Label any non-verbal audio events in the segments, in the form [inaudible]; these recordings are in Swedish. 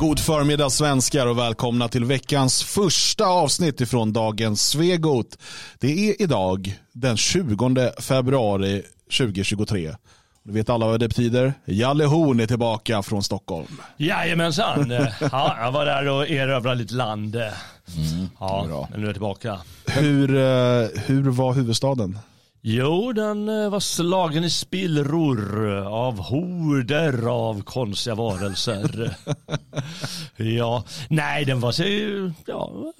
God förmiddag svenskar och välkomna till veckans första avsnitt ifrån dagens Svegot. Det är idag den 20 februari 2023. Du vet alla vad det betyder. Jalle Horn är tillbaka från Stockholm. Jajamensan. [laughs] Ja, jag var där och erövrade lite land. Mm, ja, men nu är jag tillbaka. Hur, eh, hur var huvudstaden? Jo, den eh, var slagen i spillror av horder av konstiga varelser. [laughs] ja, nej, den var så, ja,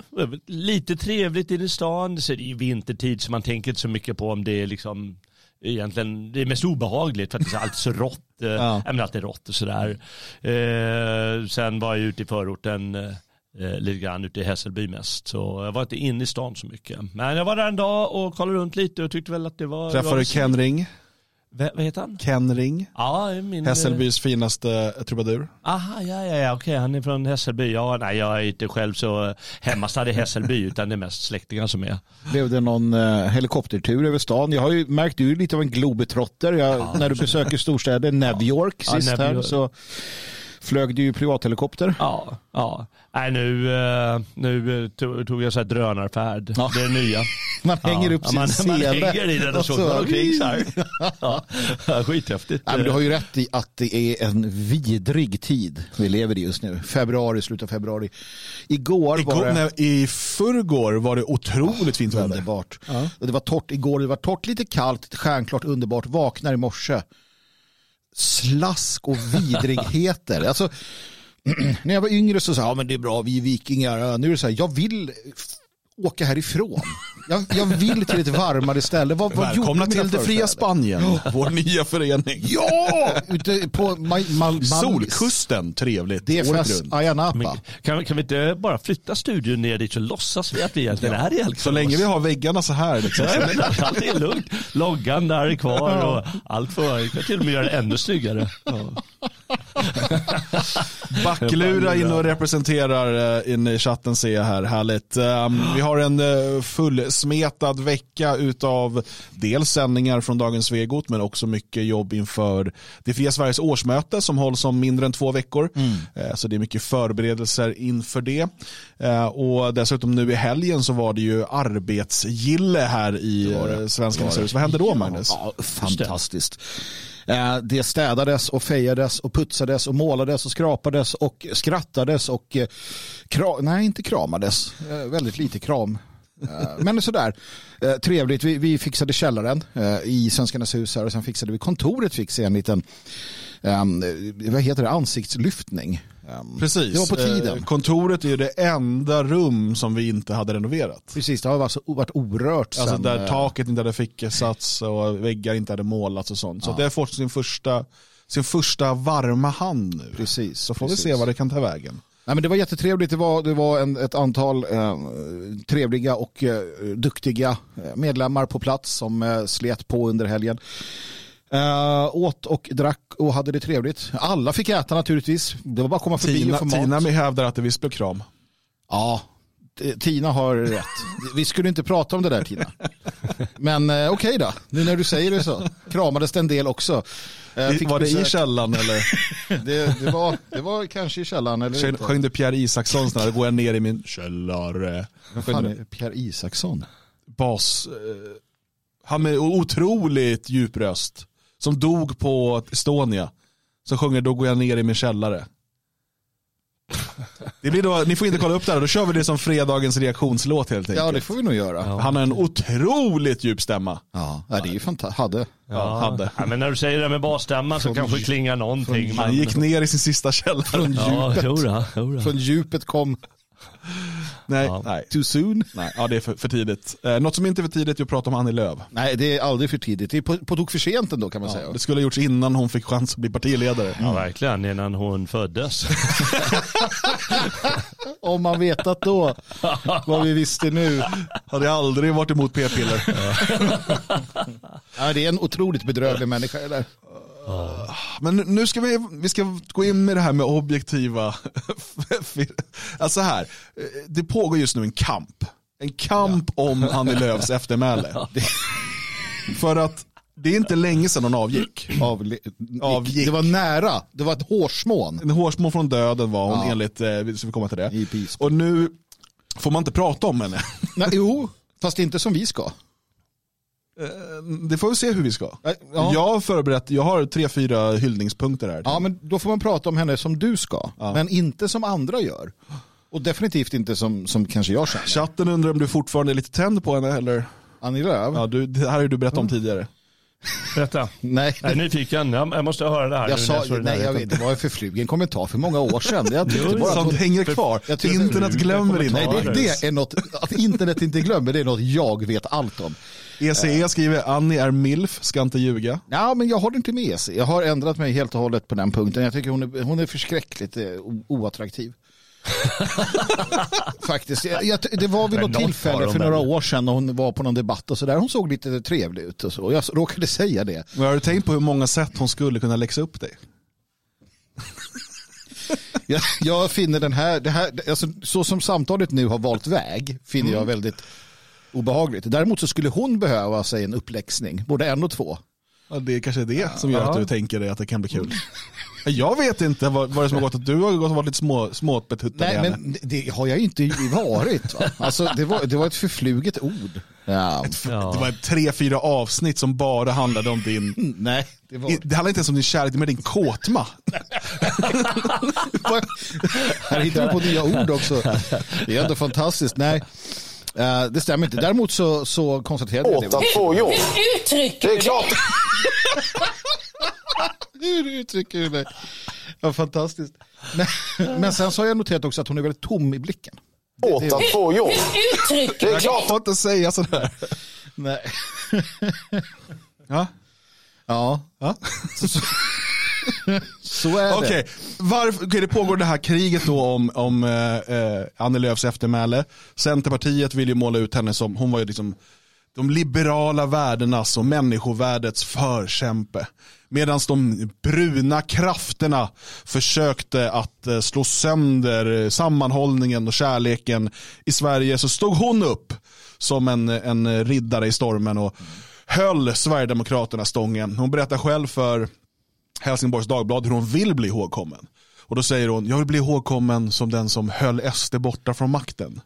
lite trevligt inne i stan. Så det är vintertid så man tänker inte så mycket på om det är liksom egentligen, det är mest obehagligt för att det är alltid så rått. Eh, ja. men alltid rått och sådär. Eh, sen var jag ute i förorten eh, eh, lite grann ute i Hässelby mest. Så jag var inte inne i stan så mycket. Men jag var där en dag och kollade runt lite och tyckte väl att det var... Träffade du Ken Ring? V vad heter han? Ken Ring. Ja, min... Hässelbys finaste trubadur. Aha, ja, ja, ja, okej, han är från Hässelby. Ja, nej, jag är inte själv så hemmastad i Hässelby, [laughs] utan det är mest släktingar som är. Blev det någon uh, helikoptertur över stan? Jag har ju märkt, du är lite av en globetrotter. Jag, ja, när du besöker storstäder, New York ja, sist här, så flög du ju privathelikopter. Ja, ja. Nej, nu, eh, nu tog jag så här drönarfärd. Ja. Det är nya. [laughs] Man hänger ja. upp sin man, sele. Man hänger i den och så går omkring så här. [laughs] Ja. Skithäftigt. Nej, men du har ju rätt i att det är en vidrig tid vi lever i just nu. Februari, slutet av februari. Igår, igår var det... Nej, I förrgår var det otroligt fint väder. Underbart. Ja. Det var torrt igår, det var torrt, lite kallt, stjärnklart, underbart. Vaknar i morse slask och vidrigheter. [laughs] alltså, [clears throat] när jag var yngre så sa jag, ja, men det är bra, vi är vikingar. Nu är det så här, jag vill åka härifrån. Jag, jag vill till ett varmare ställe. Vad, vad Välkomna till det fria Spanien, vår nya förening. Ja! Ute på mal, mal, Solkusten, trevligt. DFS Ayia Napa. Kan, kan vi inte bara flytta studion ner dit så låtsas vi att vi egentligen ja. är i Älvsborg? Så länge vi har väggarna så här. Liksom. Allt är lugnt. Loggan där är kvar och allt får, jag kan till och med göra det ännu snyggare. Ja. [laughs] Backlura in och representerar eh, in i chatten ser jag här, härligt. Um, vi har en uh, fullsmetad vecka utav dels sändningar från Dagens Svegot men också mycket jobb inför det fria Sveriges årsmöte som hålls om mindre än två veckor. Mm. Uh, så det är mycket förberedelser inför det. Uh, och dessutom nu i helgen så var det ju arbetsgille här i Svenska museet. Vad hände då Magnus? Ja, fantastiskt. Eh, det städades och fejades och putsades och målades och skrapades och skrattades och eh, kra nej inte kramades, eh, väldigt lite kram. Men sådär, trevligt. Vi, vi fixade källaren i Svenskarnas hus här och sen fixade vi kontoret fixade en liten um, vad heter det, ansiktslyftning. Um, Precis, det var på tiden. Eh, kontoret är ju det enda rum som vi inte hade renoverat. Precis, det har alltså varit orört. Alltså där eh, taket inte hade fickesats och väggar inte hade målats och sånt. Så ja. det har fått sin första, sin första varma hand nu. Precis. Så får precis. vi se vad det kan ta vägen. Nej, men det var jättetrevligt. Det var, det var en, ett antal eh, trevliga och eh, duktiga eh, medlemmar på plats som eh, slet på under helgen. Uh, åt och drack och hade det trevligt. Alla fick äta naturligtvis. Det var bara att komma förbi Tina, och få mat. Tina hävdar att det visst blev kram. Ja, Tina har rätt. Vi skulle inte prata om det där Tina. [laughs] Men eh, okej okay då, nu när du säger det så. Kramades det en del också. Eh, var det besök. i källan [laughs] eller? det, det, var, det var kanske i källan. Eller Sjöng du Pierre Isaksson snarare, går jag ner i min källare. Vad fan är Pierre Isaksson? Bas, eh, han med otroligt djup röst som dog på Estonia. Som sjunger Då går jag ner i min källare. Det blir då, ni får inte kolla upp det här, då kör vi det som fredagens reaktionslåt helt enkelt. Ja det får vi nog göra. Ja. Han har en otroligt djup stämma. Ja, det är ju fantastiskt. Hade. Ja, hade. Ja, men när du säger det med basstämma så kanske det klingar någonting. Han gick ner i sin sista källare. Från djupet, ja, jodå, jodå. Från djupet kom Nej, ja. nej. Too soon? Nej, ja det är för, för tidigt. Eh, något som inte är för tidigt är att prata om Annie Lööf. Nej, det är aldrig för tidigt. Det är på, på tok för sent ändå kan man ja, säga. Det skulle ha gjorts innan hon fick chans att bli partiledare. Ja, verkligen. Innan hon föddes. [laughs] om man vetat då vad vi visste nu. Hade jag aldrig varit emot p-piller. ja, det är en otroligt bedrövlig människa det där. Men nu ska vi, vi ska gå in med det här med objektiva. [laughs] alltså här, det pågår just nu en kamp. En kamp ja. om Annie Lööfs eftermäle. För att Det är inte länge sedan hon avgick. Avgick. Det var nära. Det var ett hårsmån. En hårsmån från döden var hon Ja. enligt, eh, vi ska komma till det. Och nu får man inte prata om henne. Nej, jo, [laughs] fast inte som vi ska. Det får vi se hur vi ska. Ja. Ja. Jag har förberett, jag har tre, fyra hyllningspunkter här. ja, men då får man prata om henne som du ska. Ja. Men inte som andra gör. Och definitivt inte som, som kanske jag känner. Chatten undrar om du fortfarande är lite tänd på henne eller? Annie Lööf? Ja, du, det här har du berättat om tidigare. Berätta. Nej. Jag är nyfiken. Jag jag måste höra det här. Jag nu sa, i nej, jag vet, det var en förflugen kommentar för många år sedan. Jag tyckte Jo, bara att Sånt hänger kvar. jag Internet glömmer inte. nej, det, det är något, att internet inte glömmer, det är något jag vet allt om. ECE skriver Annie är milf, ska inte ljuga. Ja, men jag håller inte med sig. Jag har ändrat mig helt och hållet på den punkten. Jag tycker hon är, hon är förskräckligt eh, oattraktiv. [laughs] Faktiskt. Jag, jag, det var vid något tillfälle för några år sedan när hon var på någon debatt och sådär. Hon såg lite trevlig ut och så. Jag råkade säga det. Men har du tänkt på hur många sätt hon skulle kunna läxa upp dig? [laughs] Jag, jag finner den här, det här alltså, så som samtalet nu har valt väg, finner jag väldigt obehagligt. Däremot så skulle hon behöva sig en uppläxning, både en och två. Ja, det är kanske det som gör Ja. att du tänker dig att det kan bli kul. Jag vet inte vad, vad det som har gått att du har gått och varit lite små, småbetuttad Nej, henne. men det, det har jag inte varit. Va? Alltså, det, var, det var ett förfluget ord. Ja. Ja. Det var tre, fyra avsnitt som bara handlade om din... Nej, det var... Det handlar inte ens om din kärlek, men din kåtma. [laughs] Här hittar vi på nya ord också. Det är ändå fantastiskt. Nej, eh, det stämmer inte. Däremot så, så konstaterade jag det. få jobb. Uttrycker Det är klart. [laughs] Hur uttrycker du dig? Ja, fantastiskt. Men, men sen så har jag noterat också att hon är väldigt tom i blicken. Åt att få jobb. Uttrycker Det är klart. Jag får inte säga sådär. Nej. [laughs] Ja. Ja, Ja. [laughs] [laughs] så är det. Varför, okay, det pågår det här kriget då om, om eh, eh, Annie Lööfs eftermäle. Centerpartiet vill ju måla ut henne som, hon var ju liksom de liberala värdenas och människovärdets förkämpe. Medan de bruna krafterna försökte att eh, slå sönder eh, sammanhållningen och kärleken i Sverige så stod hon upp som en, en riddare i stormen och höll Sverigedemokraterna stången. Hon berättar själv för Helsingborgs Dagblad hur hon vill bli ihågkommen. Och då säger hon, jag vill bli ihågkommen som den som höll SD borta från makten.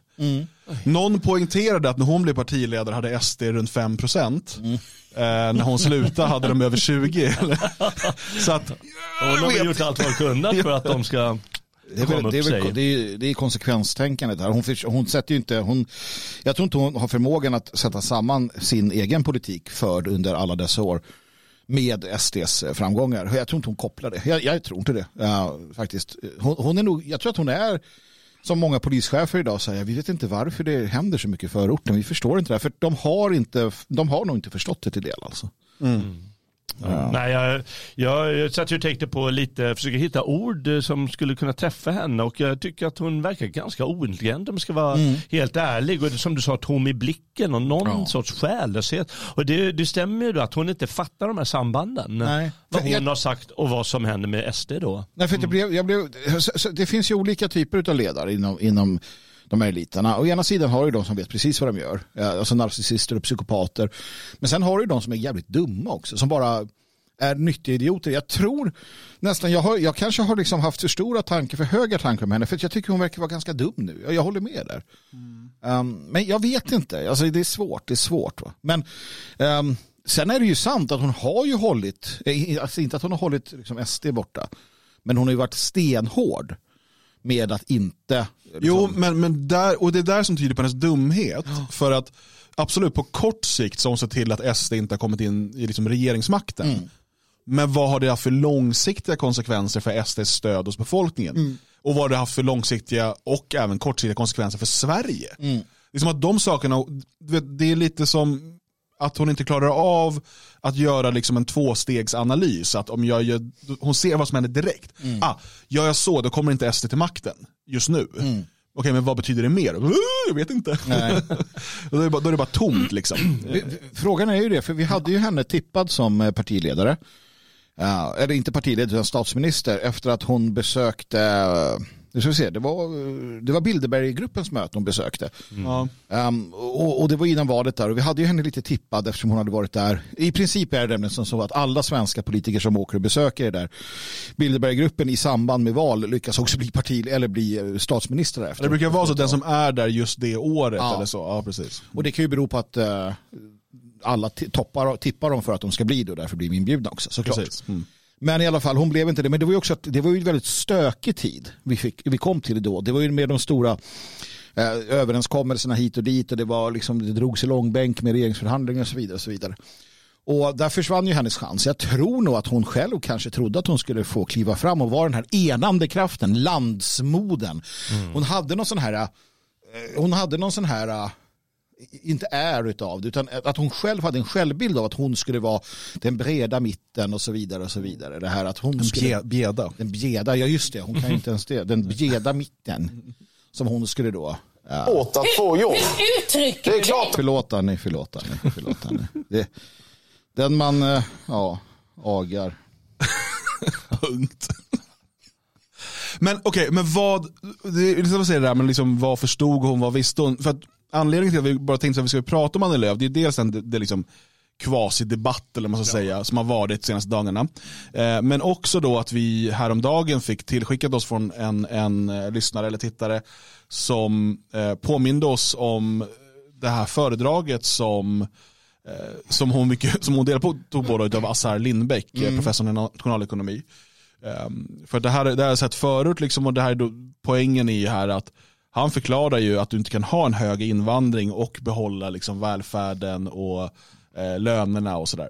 Någon poängterade att när hon blev partiledare hade SD runt 5%. Eh, när hon slutade hade de över 20. [laughs] Så att, Hon har jag väl vet. gjort allt vad hon kunnat för att de ska Det är, komma väl, det, är väl, det, är, det är konsekvenstänkandet här. Hon, hon sätter ju inte, hon, jag tror inte hon har förmågan att sätta samman sin egen politik förd under alla dessa år med SDs framgångar. Jag tror inte hon kopplar det. Jag, jag tror inte det ja, faktiskt. Hon, hon är nog, jag tror att hon är som många polischefer idag säger, vi vet inte varför det händer så mycket i förorten. Vi förstår inte det här, för de har, inte, de har nog inte förstått det till del alltså. Nej, jag, jag, jag satt ju och tänkte på lite, försöka hitta ord eh, som skulle kunna träffa henne och jag tycker att hon verkar ganska ointelligent om jag ska vara helt ärlig. Och det, som du sa, tom i blicken och någon Ja. sorts själlöshet. Och det, det stämmer ju då att hon inte fattar de här sambanden. Nej. Vad hon jag- har sagt och vad som händer med SD då. Nej, för det, blev, jag blev, det finns ju olika typer av ledare inom, inom de här eliterna. Å ena sidan har du de som vet precis vad de gör, alltså narcissister och psykopater. Men sen har du de som är jävligt dumma också, som bara är nyttiga idioter. Jag tror nästan, jag, har, jag kanske har liksom haft för stora tankar, för höga tankar om henne, för jag tycker hon verkar vara ganska dum nu. Jag, jag håller med där. Um, men jag vet inte, alltså, det är svårt, det är svårt. Va? Men um, sen är det ju sant att hon har ju hållit, eh, alltså inte att hon har hållit liksom, SD borta, men hon har ju varit stenhård med att inte... Jo, liksom- men, men där, och det är där som tyder på hennes dumhet. För att absolut på kort sikt så har hon sett till att SD inte har kommit in i liksom regeringsmakten. Mm. Men vad har det haft för långsiktiga konsekvenser för SDs stöd hos befolkningen? Mm. Och vad har det haft för långsiktiga och även kortsiktiga konsekvenser för Sverige? Mm. Det är som att de sakerna, det är lite som att hon inte klarar av att göra liksom en tvåstegsanalys. Att om jag gör, hon ser vad som händer direkt. Mm. Ah, gör jag så, då kommer inte SD till makten just nu. Okej, men vad betyder det mer? Uh, Jag vet inte. Nej. [laughs] då, är bara, då är det bara tomt liksom. [clears throat] Frågan är ju det, för vi hade ju henne tippad som eh, partiledare. Ja, eller inte partiledare utan statsminister efter att hon besökte, eh, Nu ska vi se, det var, det var Bilderberggruppens möte hon besökte. Ja. Um, och, och det var innan valet där och vi hade ju henne lite tippad eftersom hon hade varit där. I princip är det nämligen som så att alla svenska politiker som åker och besöker det där Bilderberggruppen i samband med val lyckas också bli parti eller bli eh, statsminister efter. Det brukar vara så den som är där just det året Ja. eller så. Ja, precis. Och det kan ju bero på att eh, alla toppar, tippar dem för att de ska bli det och därför blir de inbjudna också såklart. precis. Mm. Men i alla fall, hon blev inte det. Men det var ju också att, det var ju en väldigt stökig tid vi, fick, vi kom till det då. Det var ju med de stora eh, överenskommelserna hit och dit och det, var liksom, det drogs i långbänk med regeringsförhandlingar och så vidare. Och, så vidare. och där försvann ju hennes chans. Jag tror nog att hon själv kanske trodde att hon skulle få kliva fram och vara den här enande kraften, landsmoden. Hon hade någon sån här, eh, hon hade någon sån här eh, inte är utav det, utan att hon själv hade en självbild av att hon skulle vara den breda mitten och så vidare och så vidare. Det här att hon En skulle, bje- bjeda. den bjeda, ja just det, hon kan ju inte ens det, den bjeda mitten som hon skulle då ja, åt att få jobb. Det är klart. förlåta ni, förlåta ni, förlåta ni. Det, den man, eh, ja, agar. [laughs] Punkt. Men okej, men vad, det är liksom att säga det där, men liksom, vad förstod hon, vad visste hon? För att anledningen till att vi bara tänkte att vi skulle prata om Annie Lööf, det är dels en det, det är liksom kvasidebatt eller vad man ska säga, som har varit de senaste dagarna. Eh, men också då att vi häromdagen fick tillskickat oss från en, en eh, lyssnare eller tittare som eh, påminde oss om det här föredraget som eh, som hon, mycket, som hon delade på tog på då av Assar Lindbeck, eh, professorn i nationalekonomi. Um, för det här, det här har jag sett förut liksom, och det här är då poängen i här att han förklarar ju att du inte kan ha en hög invandring och behålla liksom välfärden och eh, lönerna och sådär.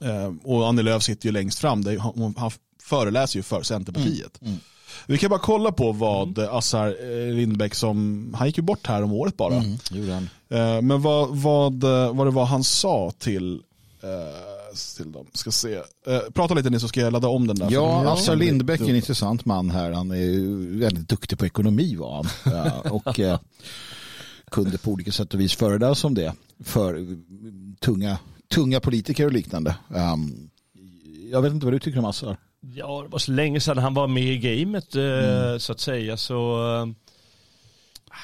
Eh, och Annie Lööf sitter ju längst fram, det är, han, föreläser ju för Centerpartiet. Vi kan bara kolla på vad Assar eh, Lindbeck som, han gick ju bort här om året bara. Han. Eh, Men vad, vad, eh, vad det var han sa till, eh, till dem. Ska se. Eh, prata lite ni så ska jag ladda om den där. Ja, För- Assar Lindbeck är en intressant man här. Han är ju väldigt duktig på ekonomi var han. Ja, [laughs] och eh, kunde på olika sätt och vis föreläsa om det för eh, tunga, tunga politiker och liknande. Um, jag vet inte vad du tycker om Assar. Ja, det var så länge sedan han var med i gamet eh, så att säga. Så eh,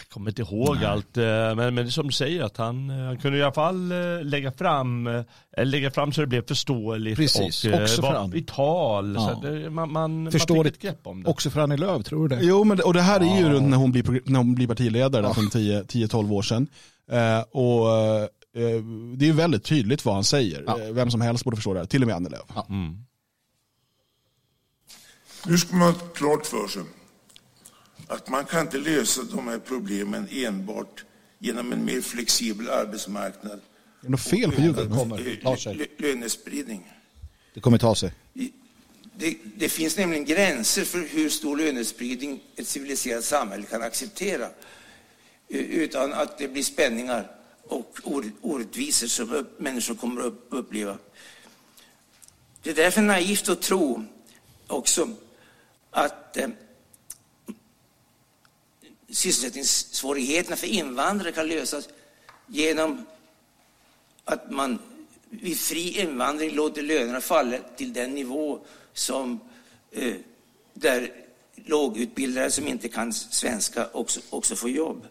jag kommer inte ihåg allt. eh, Men, men det är som du säger att han, eh, han kunde i alla fall eh, lägga fram, lägga fram så det blev förståeligt Precis, och också för var han. vital. Ja. det, man, man, Förstår man fick ett grepp om det. Också för Annie Lööf, tror du det? Jo, men, det- och det här är ju runt när hon blir, när hon blir partiledare där för en 10 10-12 år sedan. Eh, och eh, det är ju väldigt tydligt vad han säger. Ja. Vem som helst borde förstå det här, till och med Annie Lööf. Nu ska man ha klart för sig att man kan inte lösa de här problemen enbart genom en mer flexibel arbetsmarknad Är det något fel på ljudet? kommer, sig. Lönespridning. Det kommer ta sig. Det, det finns nämligen gränser för hur stor lönespridning ett civiliserat samhälle kan acceptera utan att det blir spänningar och or- orättvisor som upp, människor kommer att upp, uppleva. Det är därför naivt att tro också att eh, sysselsättningssvårigheterna för invandrare kan lösas genom att man vid fri invandring låter lönerna falla till den nivå som eh, där lågutbildade som inte kan svenska också, också får jobb.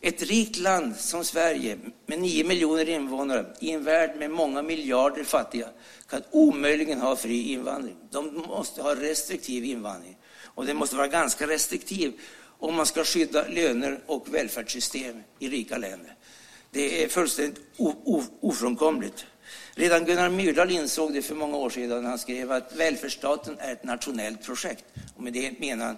Ett rikt land som Sverige med 9 miljoner invånare i en värld med många miljarder fattiga kan omöjligen ha fri invandring. De måste ha restriktiv invandring. Och den måste vara ganska restriktiv om man ska skydda löner och välfärdssystem i rika länder. Det är fullständigt ofrånkomligt. Redan Gunnar Myrdal insåg det för många år sedan när han skrev att välfärdsstaten är ett nationellt projekt. Och med det menar han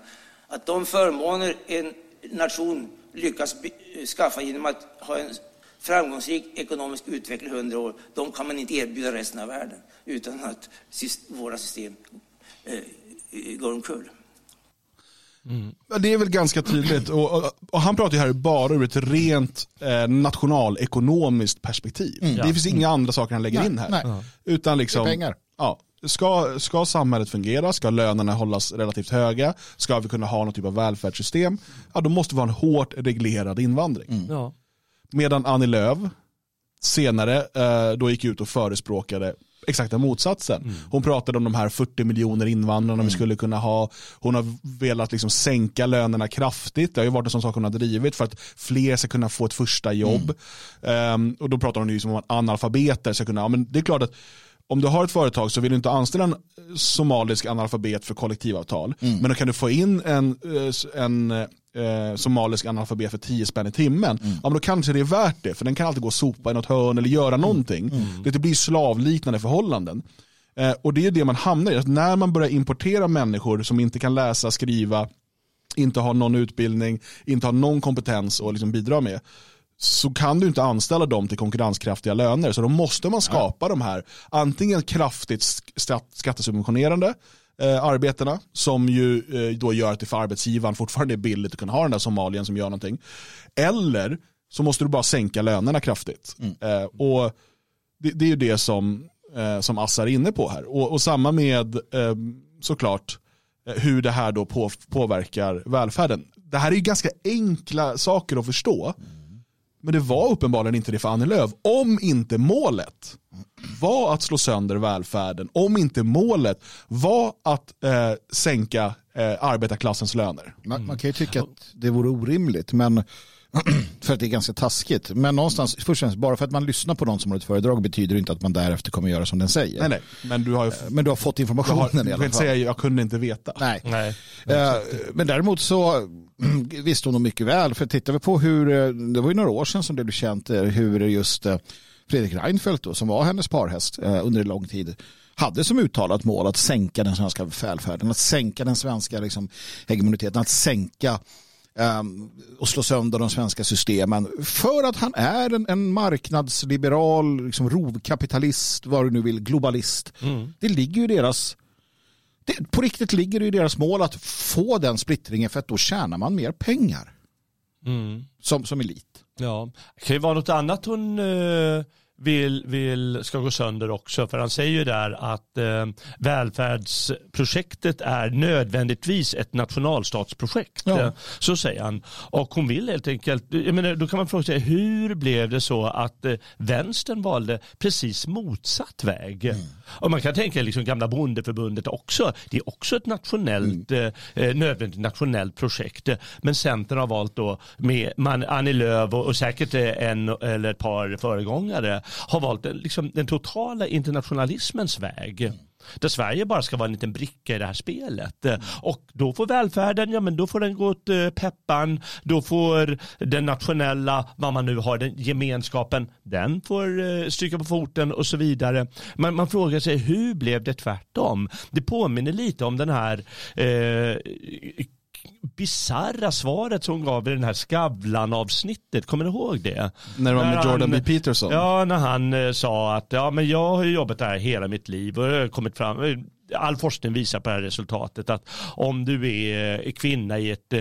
att de förmåner en nation lyckas eh, skaffa genom att ha en framgångsrik ekonomisk utveckling i hundra år, de kan man inte erbjuda resten av världen utan att våra system eh, går omkull. Ja, Det är väl ganska tydligt. Och, och, och han pratar ju här bara ur ett rent eh, nationalekonomiskt perspektiv. Det finns inga andra saker han lägger Nej, in här. nej. Utan liksom, Det är pengar. Ja, ska, ska samhället fungera, ska lönerna hållas relativt höga, ska vi kunna ha någon typ av välfärdssystem, ja, då måste vi ha en hårt reglerad invandring. Ja. Medan Annie Lööf senare eh, då gick ut och förespråkade exakta motsatsen. Mm. Hon pratade om de här 40 miljoner invandrarna mm. vi skulle kunna ha. Hon har velat liksom sänka lönerna kraftigt. Det har ju varit en sån sak hon har drivit för att fler ska kunna få ett första jobb. Mm. Um, och då pratar hon ju om att analfabeter ska kunna, ja, men det är klart att om du har ett företag så vill du inte anställa en somalisk analfabet för kollektivavtal. Mm. Men då kan du få in en, eh, en eh, somalisk analfabet för 10 spänn i timmen. Mm. Ja, men då kanske det är värt det. För den kan alltid gå och sopa i något hörn eller göra någonting. Mm. Det blir slavliknande förhållanden. Eh, och det är det man hamnar i. Att när man börjar importera människor som inte kan läsa, skriva, inte har någon utbildning, inte har någon kompetens att liksom bidra med så kan du inte anställa dem till konkurrenskraftiga löner. Så då måste man skapa ja. de här antingen kraftigt skattesubventionerande eh, arbetena som ju eh, då gör att det för arbetsgivaren fortfarande är billigt att kunna ha den där somalien som gör någonting. Eller så måste du bara sänka lönerna kraftigt. Mm. Eh, och det, det, är ju det som, eh, som Assar är inne på här. Och, och samma med eh, såklart eh, hur det här då på, påverkar välfärden. Det här är ju ganska enkla saker att förstå. Mm. Men det var uppenbarligen inte det för Annie Lööf. Om inte målet var att slå sönder välfärden, om inte målet var att eh, sänka eh, arbetarklassens löner. Man, man, kan ju tycka att det vore orimligt, men [clears throat] för att det är ganska taskigt. Men någonstans, först och främst, bara för att man lyssnar på någon som har ett föredrag betyder inte att man därefter kommer göra som den säger. Nej, nej. Men du har, ju, men du har fått informationen har, i alla fall. Jag säga jag kunde inte veta. Nej. nej. Uh, men däremot så [clears throat] visste hon nog mycket väl. För tittar vi på hur, eh, det var ju några år sedan som det blev känt eh, hur just Fredrik Reinfeldt då, som var hennes parhäst under en lång tid hade som uttalat mål att sänka den svenska välfärden, att sänka den svenska liksom, hegemoniteten, att sänka och slå sönder de svenska systemen för att han är en, en marknadsliberal, liksom rovkapitalist, vad du nu vill, globalist. Mm. Det ligger ju i deras det, på riktigt ligger det i deras mål att få den splittringen för att då tjänar man mer pengar. Mm. Som, som elit. Ja, det kan ju vara något annat hon uh vill, vill, ska gå sönder också. För han säger ju där att eh, välfärdsprojektet är nödvändigtvis ett nationalstatsprojekt. Ja. Eh, så säger han. Och hon vill helt enkelt, jag menar, då kan man fråga sig hur blev det så att eh, vänstern valde precis motsatt väg? Mm. Och man kan tänka liksom gamla bondeförbundet också. Det är också ett nationellt, mm. Eh, eh, nödvändigt nationellt projekt. Men Centern har valt då med man, Annie Lööf och, och säkert en eller ett par föregångare har valt den, liksom, den totala internationalismens väg. Där Sverige bara ska vara en liten bricka i det här spelet. Och då får välfärden, ja men då får den gå åt eh, peppan. Då får den nationella, vad man nu har, den gemenskapen, den får eh, stryka på foten och så vidare. Men man frågar sig hur blev det tvärtom? Det påminner lite om den här eh, bisarra svaret som hon gav i den här Skavlan-avsnittet. Kommer ni ihåg det? När det var med Jordan B. Peterson? Ja, när han eh, sa att ja, men jag har jobbat där hela mitt liv och jag har kommit fram eh, all forskning visar på det här resultatet att om du är eh, kvinna i ett,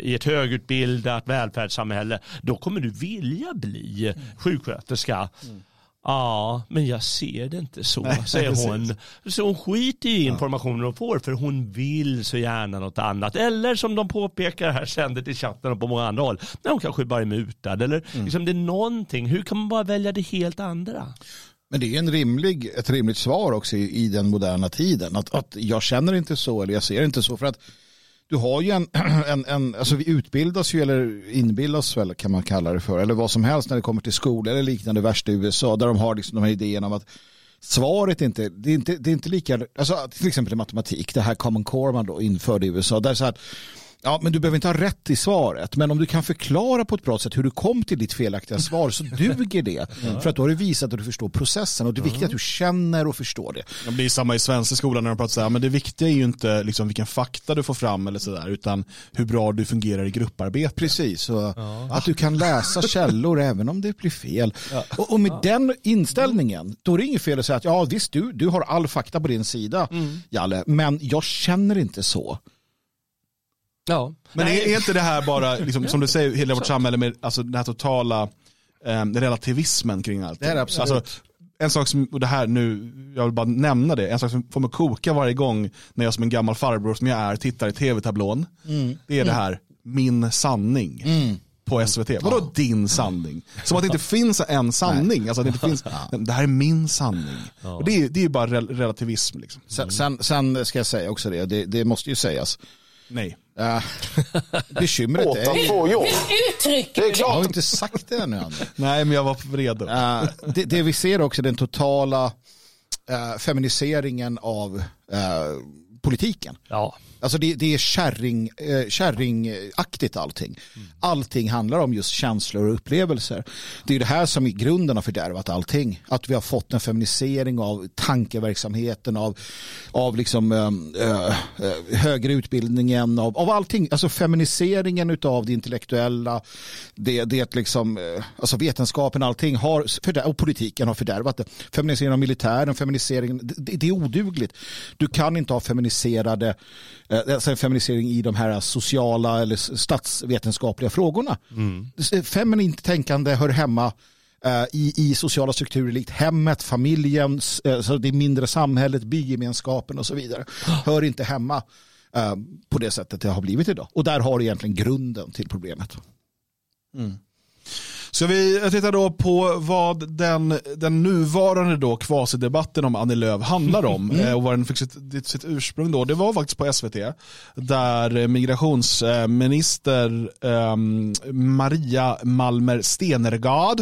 i ett högutbildat välfärdssamhälle då kommer du vilja bli sjuksköterska. Mm. Ja, men jag ser det inte så, Nej, säger hon. Så hon skiter i informationen hon får för hon vill så gärna något annat. Eller som de påpekar här ständigt i chatten och på många andra håll, när hon kanske bara är mutad. Eller mm. liksom det är någonting, hur kan man bara välja det helt andra? Men det är en rimlig, ett rimligt svar också i, i den moderna tiden. Att, att jag känner inte så eller jag ser inte så. För att du har ju en, [clears throat] en, en, alltså vi utbildas ju eller inbildas väl kan man kalla det för, eller vad som helst när det kommer till skola eller liknande värst i USA där de har liksom de här idéerna om att svaret inte, det är inte, det är inte lika, alltså till exempel i matematik, det här common core man då införde i USA, där så att Ja, men du behöver inte ha rätt i svaret. Men om du kan förklara på ett bra sätt hur du kom till ditt felaktiga svar så duger det. [laughs] Ja. För att då har du visat att du förstår processen. Och det är viktigt att du känner och förstår det. Det blir samma i svenska skolan när de pratar så här, men det viktiga är ju inte liksom vilken fakta du får fram eller sådär, utan hur bra du fungerar i grupparbete. Precis, och ja. att du kan läsa källor [laughs] även om det blir fel. Och, och, med den inställningen, då är det inget fel att säga att ja visst, du, du har all fakta på din sida, mm. Jalle, men jag känner inte så. Ja. Men är, är, inte det här bara, liksom, som du säger, hela vårt samhälle med alltså, den här totala eh, relativismen kring allt? Det är absolut. Alltså, en sak som, och det här nu, jag vill bara nämna det, en sak som får mig koka varje gång när jag som en gammal farbror som jag är tittar i tv-tablån. Mm. Det är mm. det här, min sanning. Mm. på SVT. Vadå din sanning? Som att det inte finns en sanning. Alltså att det, inte finns, det här är min sanning. Och det, är, det är bara rel relativism. Liksom. Sen, sen, sen ska jag säga också det, det, det måste ju sägas. Nej. [laughs] Bekymret är att ju... Uttrycker Det är du Jag har klart. inte sagt det ännu. [laughs] Nej, men jag var redo. Uh, det, det vi ser också är den totala uh, feminiseringen av uh, politiken. Ja. Alltså det, det är kärring, eh, kärringaktigt allting. Allting handlar om just känslor och upplevelser. Det är det här som i grunden har fördärvat allting. Att vi har fått en feminisering av tankeverksamheten, av, av liksom, eh, eh, högre utbildningen, av, av allting. Alltså feminiseringen av det intellektuella, det, det liksom, eh, alltså vetenskapen, allting har, fördär- och politiken har fördärvat det. Feminiseringen av militären, feminiseringen, det, det är odugligt. Du kan inte ha feminiserade eh, alltså en feminisering i de här sociala eller statsvetenskapliga frågorna. Mm. Feminint tänkande hör hemma eh, i, i sociala strukturer likt hemmet, familjen, eh, så det mindre samhället, bygemenskapen och så vidare. Hör inte hemma eh, på det sättet det har blivit idag. Och där har du egentligen grunden till problemet. Ska vi titta då på vad den, den nuvarande då kvasidebatten om Annie Lööf handlar om [laughs] eh, och var den fick sitt, sitt ursprung då. Det var faktiskt på SVT där migrationsminister eh, Maria Malmer Stenergard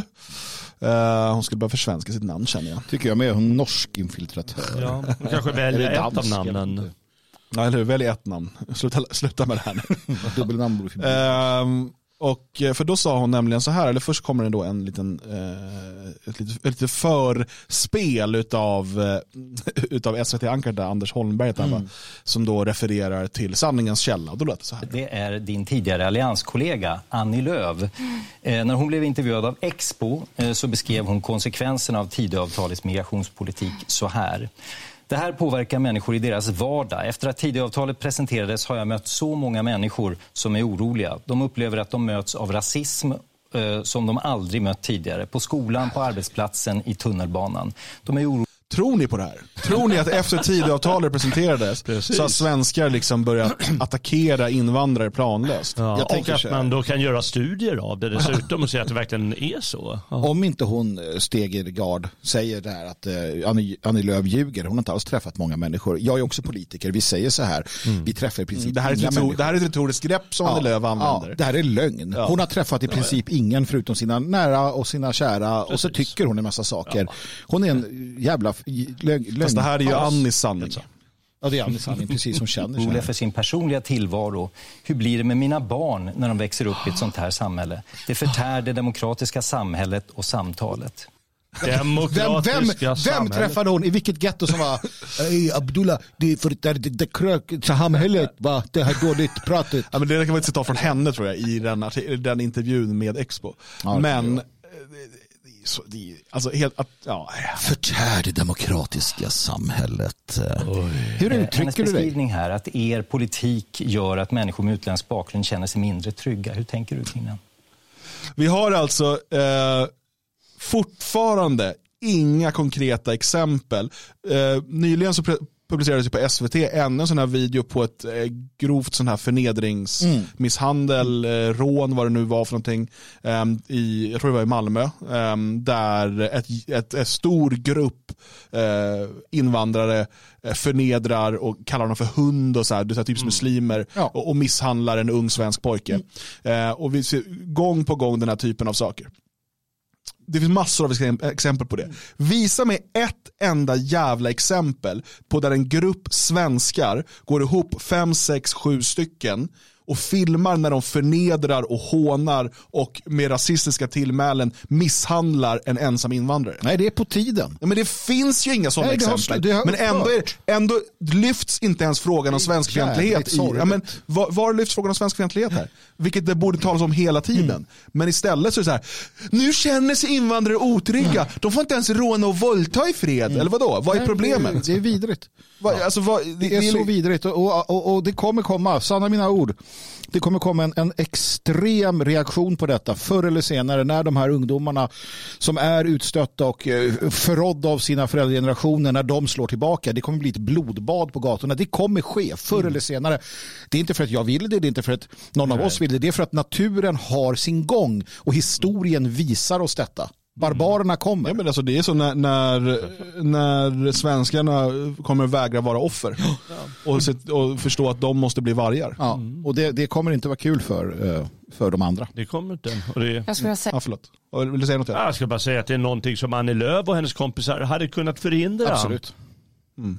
eh, hon skulle börja försvenska sitt namn känner jag. Tycker jag med hon norsk infiltratör. Ja, man kanske väljer ett av dansk? Vet namnen. Ja, eller hur? Välj ett namn. Sluta, sluta med det här nu. [laughs] Dubbelnamn borde förbi. Och, eh, för då sa hon nämligen så här, eller först kommer det då en liten, eh, ett litet, ett litet förspel utav, eh, [laughs] utav SVT-ankaren Anders Holmberg han, va? som då refererar till sanningens källa. Och då låter det så här. Det är din tidigare allianskollega Annie Lööf. Eh, när hon blev intervjuad av Expo eh, så beskrev hon konsekvenserna av Tidöavtalets migrationspolitik så här. Det här påverkar människor i deras vardag. Efter att Tidöavtalet presenterades har jag mött så många människor som är oroliga. De upplever att de möts av rasism eh, som de aldrig mött tidigare. På skolan, på arbetsplatsen, i tunnelbanan. De är oroliga Tror ni på det här? Tror ni att efter Tidöavtalet presenterades så har svenskar liksom börjat attackera invandrare planlöst? Ja, Jag och tänker att så man då kan göra studier av det dessutom och se att det verkligen är så. Ja. Om inte hon eh, Stegergard säger det här att eh, Annie, Annie Lööf ljuger, hon har inte alls träffat många människor. Jag är också politiker, vi säger så här, vi träffar i princip Det här, är inga människor. det här är ett retoriskt grepp som Annie Lööf använder. Ja, det här är lögn. Hon har träffat i princip ingen förutom sina nära och sina kära och så tycker hon en massa saker. Hon är en jävla lögn. Fast det här är ju Annis sanning. Ja, det är Annis sanning, precis som känner så oroliga för sin personliga tillvaro. Hur blir det med mina barn när de växer upp i ett sånt här samhälle? Det förtär det demokratiska samhället och samtalet. Vem, vem, vem träffade hon? I vilket getto som var Ey Abdullah, det är för det, det, det krök samhället, va? det här dåligt pratet. Ja, men det kan vara ett citat från henne tror jag i den, den intervjun med Expo. Ja, men så, det är, alltså helt, att, ja, Förtär det demokratiska samhället. Hur Eh, uttrycker du dig? beskrivning här, att er politik gör att människor med utländsk bakgrund känner sig mindre trygga. Hur tänker du kring den? Vi har alltså eh, fortfarande inga konkreta exempel. Eh, nyligen så publicerades ju på SVT ännu en sån här video på ett eh, grovt sån här förnedringsmisshandel, eh, rån vad det nu var för någonting. Eh, i, jag tror det var i Malmö. Eh, där ett, ett, ett stor grupp eh, invandrare förnedrar och kallar dem för hund och så här, det är här typiskt muslimer Ja. och, och misshandlar en ung svensk pojke. Eh, och vi ser gång på gång den här typen av saker. Det finns massor av exempel på det. Visa mig ett enda jävla exempel på där en grupp svenskar går ihop fem, sex, sju stycken och filmar när de förnedrar och hånar och med rasistiska tillmälen misshandlar en ensam invandrare. Nej, det är på tiden. Ja, men det finns ju inga sådana Nej, det har exempel. det har men ändå, är, ändå lyfts inte ens frågan om svenskfientlighet. I, ja, men, var, var lyfts frågan om svenskfientlighet här? Vilket det borde talas om hela tiden. Mm. Men istället så är det så här, nu känner sig invandrare otrygga. De får inte ens råna och våldta i fred. Eller vadå? Vad är problemet? Det, det är vidrigt. Vad, alltså, vad, Det är så vidrigt och, och, och, och det kommer komma, sanna mina ord. Det kommer komma en, en extrem reaktion på detta förr eller senare när de här ungdomarna som är utstötta och eh, förrådda av sina föräldragenerationer när de slår tillbaka. Det kommer bli ett blodbad på gatorna. Det kommer ske förr mm. eller senare. Det är inte för att jag vill det, det är inte för att någon Nej. av oss vill det. Det är för att naturen har sin gång och historien visar oss detta. Barbarerna kommer. Ja, men alltså det är så när, när, när svenskarna kommer vägra vara offer och, och förstå att de måste bli vargar. Ja. Och det, det kommer inte vara kul för, eh, för de andra. Det kommer inte. Och det... Jag skulle säga... Ja, förlåt. Vill du säga något? Jag ska bara säga att det är någonting som Annie Lööf och hennes kompisar hade kunnat förhindra. Absolut. Mm.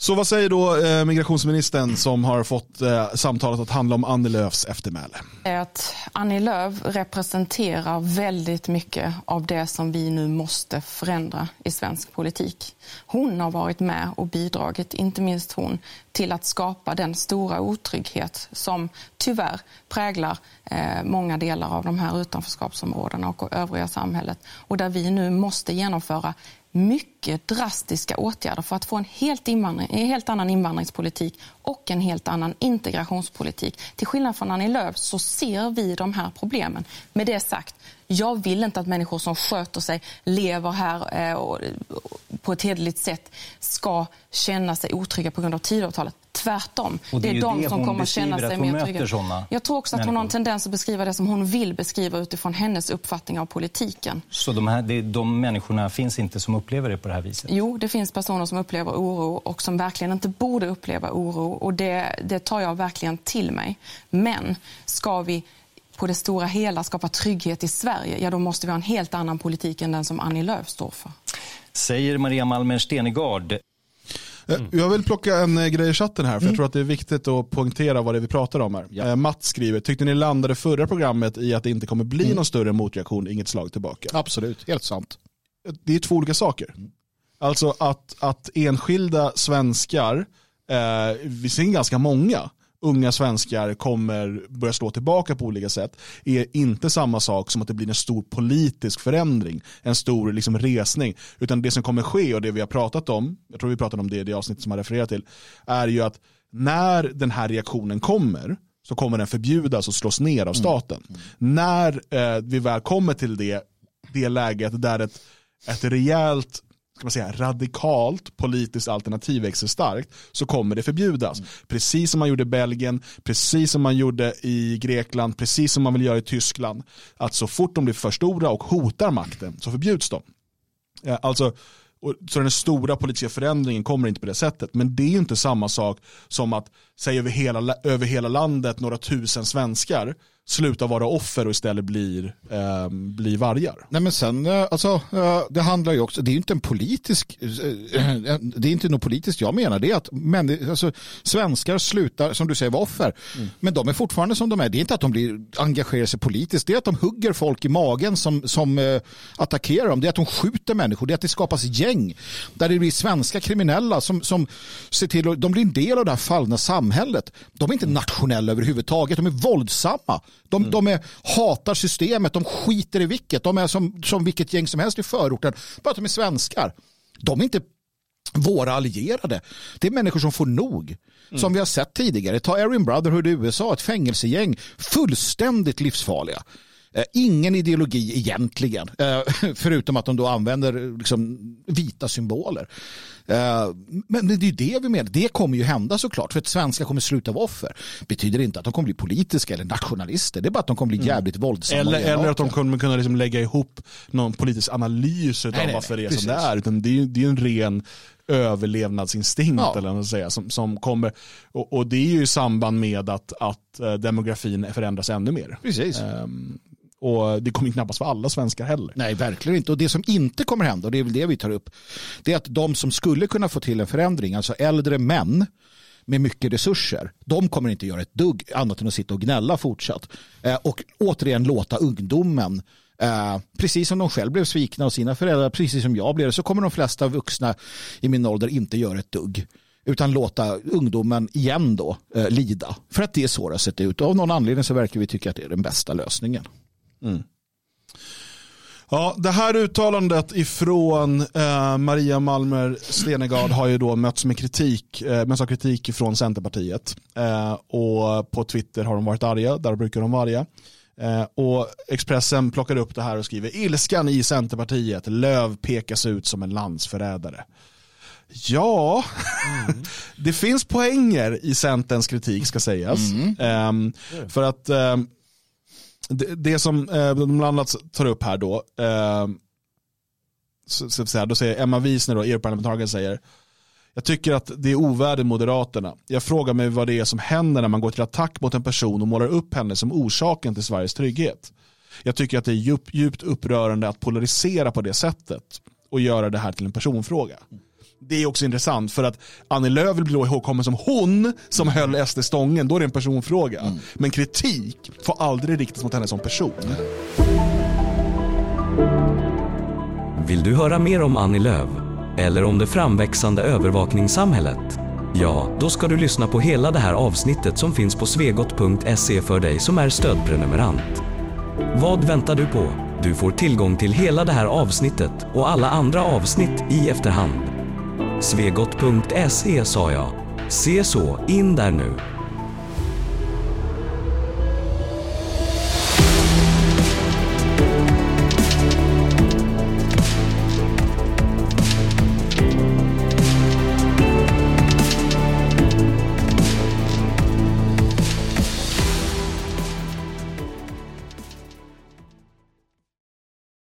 Så vad säger då eh, migrationsministern som har fått eh, samtalet att handla om Annie Lööfs eftermäle? Att Annie Lööf representerar väldigt mycket av det som vi nu måste förändra i svensk politik. Hon har varit med och bidragit, inte minst hon, till att skapa den stora otrygghet som tyvärr präglar eh, många delar av de här utanförskapsområdena och övriga samhället. Och där vi nu måste genomföra mycket drastiska åtgärder för att få en helt, invandring, en helt annan invandringspolitik och en helt annan integrationspolitik. Till skillnad från Annie Lööf så ser vi de här problemen. Med det sagt, jag vill inte att människor som sköter sig, lever här eh, på ett hederligt sätt ska känna sig otrygga på grund av Tidöavtalet. Tvärtom. Och det är, det är de som kommer att känna sig mer trygga. Jag tror också att hon har en tendens att beskriva det som hon vill beskriva utifrån hennes uppfattning av politiken. Så de, här, det, de människorna finns inte som upplever det på det här viset? Jo, det finns personer som upplever oro och som verkligen inte borde uppleva oro. Och det, det tar jag verkligen till mig. Men ska vi på det stora hela skapa trygghet i Sverige, ja då måste vi ha en helt annan politik än den som Annie Lööf står för. Säger Maria Malmer Stenegard. Mm. Jag vill plocka en eh, grej i chatten här, för mm. jag tror att det är viktigt att poängtera vad det är vi pratar om här. Ja. Eh, Matt skriver, tyckte ni landade förra programmet i att det inte kommer bli mm. någon större motreaktion, inget slag tillbaka? Absolut, helt sant. Det är två olika saker. Mm. Alltså att, att enskilda svenskar, eh, vi ser ganska många, unga svenskar kommer börja slå tillbaka på olika sätt är inte samma sak som att det blir en stor politisk förändring, en stor liksom resning. Utan det som kommer ske och det vi har pratat om, jag tror vi pratade om det i det avsnittet som jag refererar till, är ju att när den här reaktionen kommer så kommer den förbjudas och slås ner av mm. staten. Mm. Mm. När eh, vi väl kommer till det, det läget där ett, ett rejält ska man säga, radikalt politiskt alternativ växer starkt så kommer det förbjudas. Mm. Precis som man gjorde i Belgien, precis som man gjorde i Grekland, precis som man vill göra i Tyskland. Att så fort de blir för stora och hotar makten så förbjuds de. Alltså, så den stora politiska förändringen kommer inte på det sättet. Men det är inte samma sak som att säga över hela, över hela landet några tusen svenskar slutar vara offer och istället blir, eh, blir vargar. Nej men sen, eh, alltså, eh, det handlar ju också, det är inte en politisk, eh, det är inte något politiskt jag menar, det är att män, alltså, svenskar slutar, som du säger, vara offer. Mm. Men de är fortfarande som de är. Det är inte att de blir, engagerar sig politiskt, det är att de hugger folk i magen som, som attackerar dem. Det är att de skjuter människor, det är att det skapas gäng där det blir svenska kriminella som, som ser till att de blir en del av det här fallna samhället. De är inte nationella överhuvudtaget, de är våldsamma. De, mm. de är, hatar systemet, de skiter i vilket. De är som, som vilket gäng som helst i förorten, bara att de är svenskar. De är inte våra allierade. Det är människor som får nog. Mm. Som vi har sett tidigare. Ta Erin Brotherhood i USA, ett fängelsegäng. Fullständigt livsfarliga. Eh, ingen ideologi egentligen, eh, [laughs] förutom att de då använder liksom vita symboler. Eh, men det är ju det vi menar, det kommer ju hända såklart, för att svenskar kommer sluta vara offer. Betyder inte att de kommer bli politiska eller nationalister, det är bara att de kommer bli mm. jävligt mm. våldsamma. Eller, eller att de kommer kunna liksom lägga ihop någon politisk analys av nej, varför nej, det är som det är, utan det är, det är en ren överlevnadsinstinkt ja. eller något säga, som, som kommer. Och, och, det är ju i samband med att, att demografin förändras ännu mer. Precis. Um, och det kommer knappast vara alla svenskar heller. Nej, verkligen inte. Och det som inte kommer hända, och det är väl det vi tar upp, det är att de som skulle kunna få till en förändring, alltså äldre män med mycket resurser, de kommer inte göra ett dugg annat än att sitta och gnälla fortsatt. Eh, och återigen låta ungdomen Eh, precis som de själv blev svikna av sina föräldrar, precis som jag blev så kommer de flesta vuxna i min ålder inte göra ett dugg. Utan låta ungdomen igen då eh, lida. För att det är så det har sett ut. Och av någon anledning så verkar vi tycka att det är den bästa lösningen. Mm. Ja, det här uttalandet ifrån eh, Maria Malmer Stenegard har ju då mötts med kritik, eh, mötts av kritik från Centerpartiet. Eh, och på Twitter har de varit arga, där brukar de vara arga. Eh, och Expressen plockar upp det här och skriver ilskan i Centerpartiet, Löv pekas ut som en landsförrädare. Ja, mm. [laughs] det finns poänger i Centerns kritik ska sägas. Mm. för att ehm, det, det som eh, de bland annat tar upp här då, eh, så, så, säga, då säger Emma Wiesner, då, EU-parlamentarikern, säger jag tycker att det är ovärdigt Moderaterna. Jag frågar mig vad det är som händer när man går till attack mot en person och målar upp henne som orsaken till Sveriges trygghet. Jag tycker att det är djup, djupt upprörande att polarisera på det sättet och göra det här till en personfråga mm det är också intressant för att Annie Lööf vill bli ihågkommen som hon som mm. höll SD stången. Då är det en personfråga. Mm. Men kritik får aldrig riktas mot henne som person. Vill du höra mer om Annie Lööf? Eller om det framväxande övervakningssamhället? Ja, då ska du lyssna på hela det här avsnittet som finns på svegot.se för dig som är stödprenumerant. Vad väntar du på? Du får tillgång till hela det här avsnittet och alla andra avsnitt i efterhand. Svegot.se sa jag. Se så, in där nu.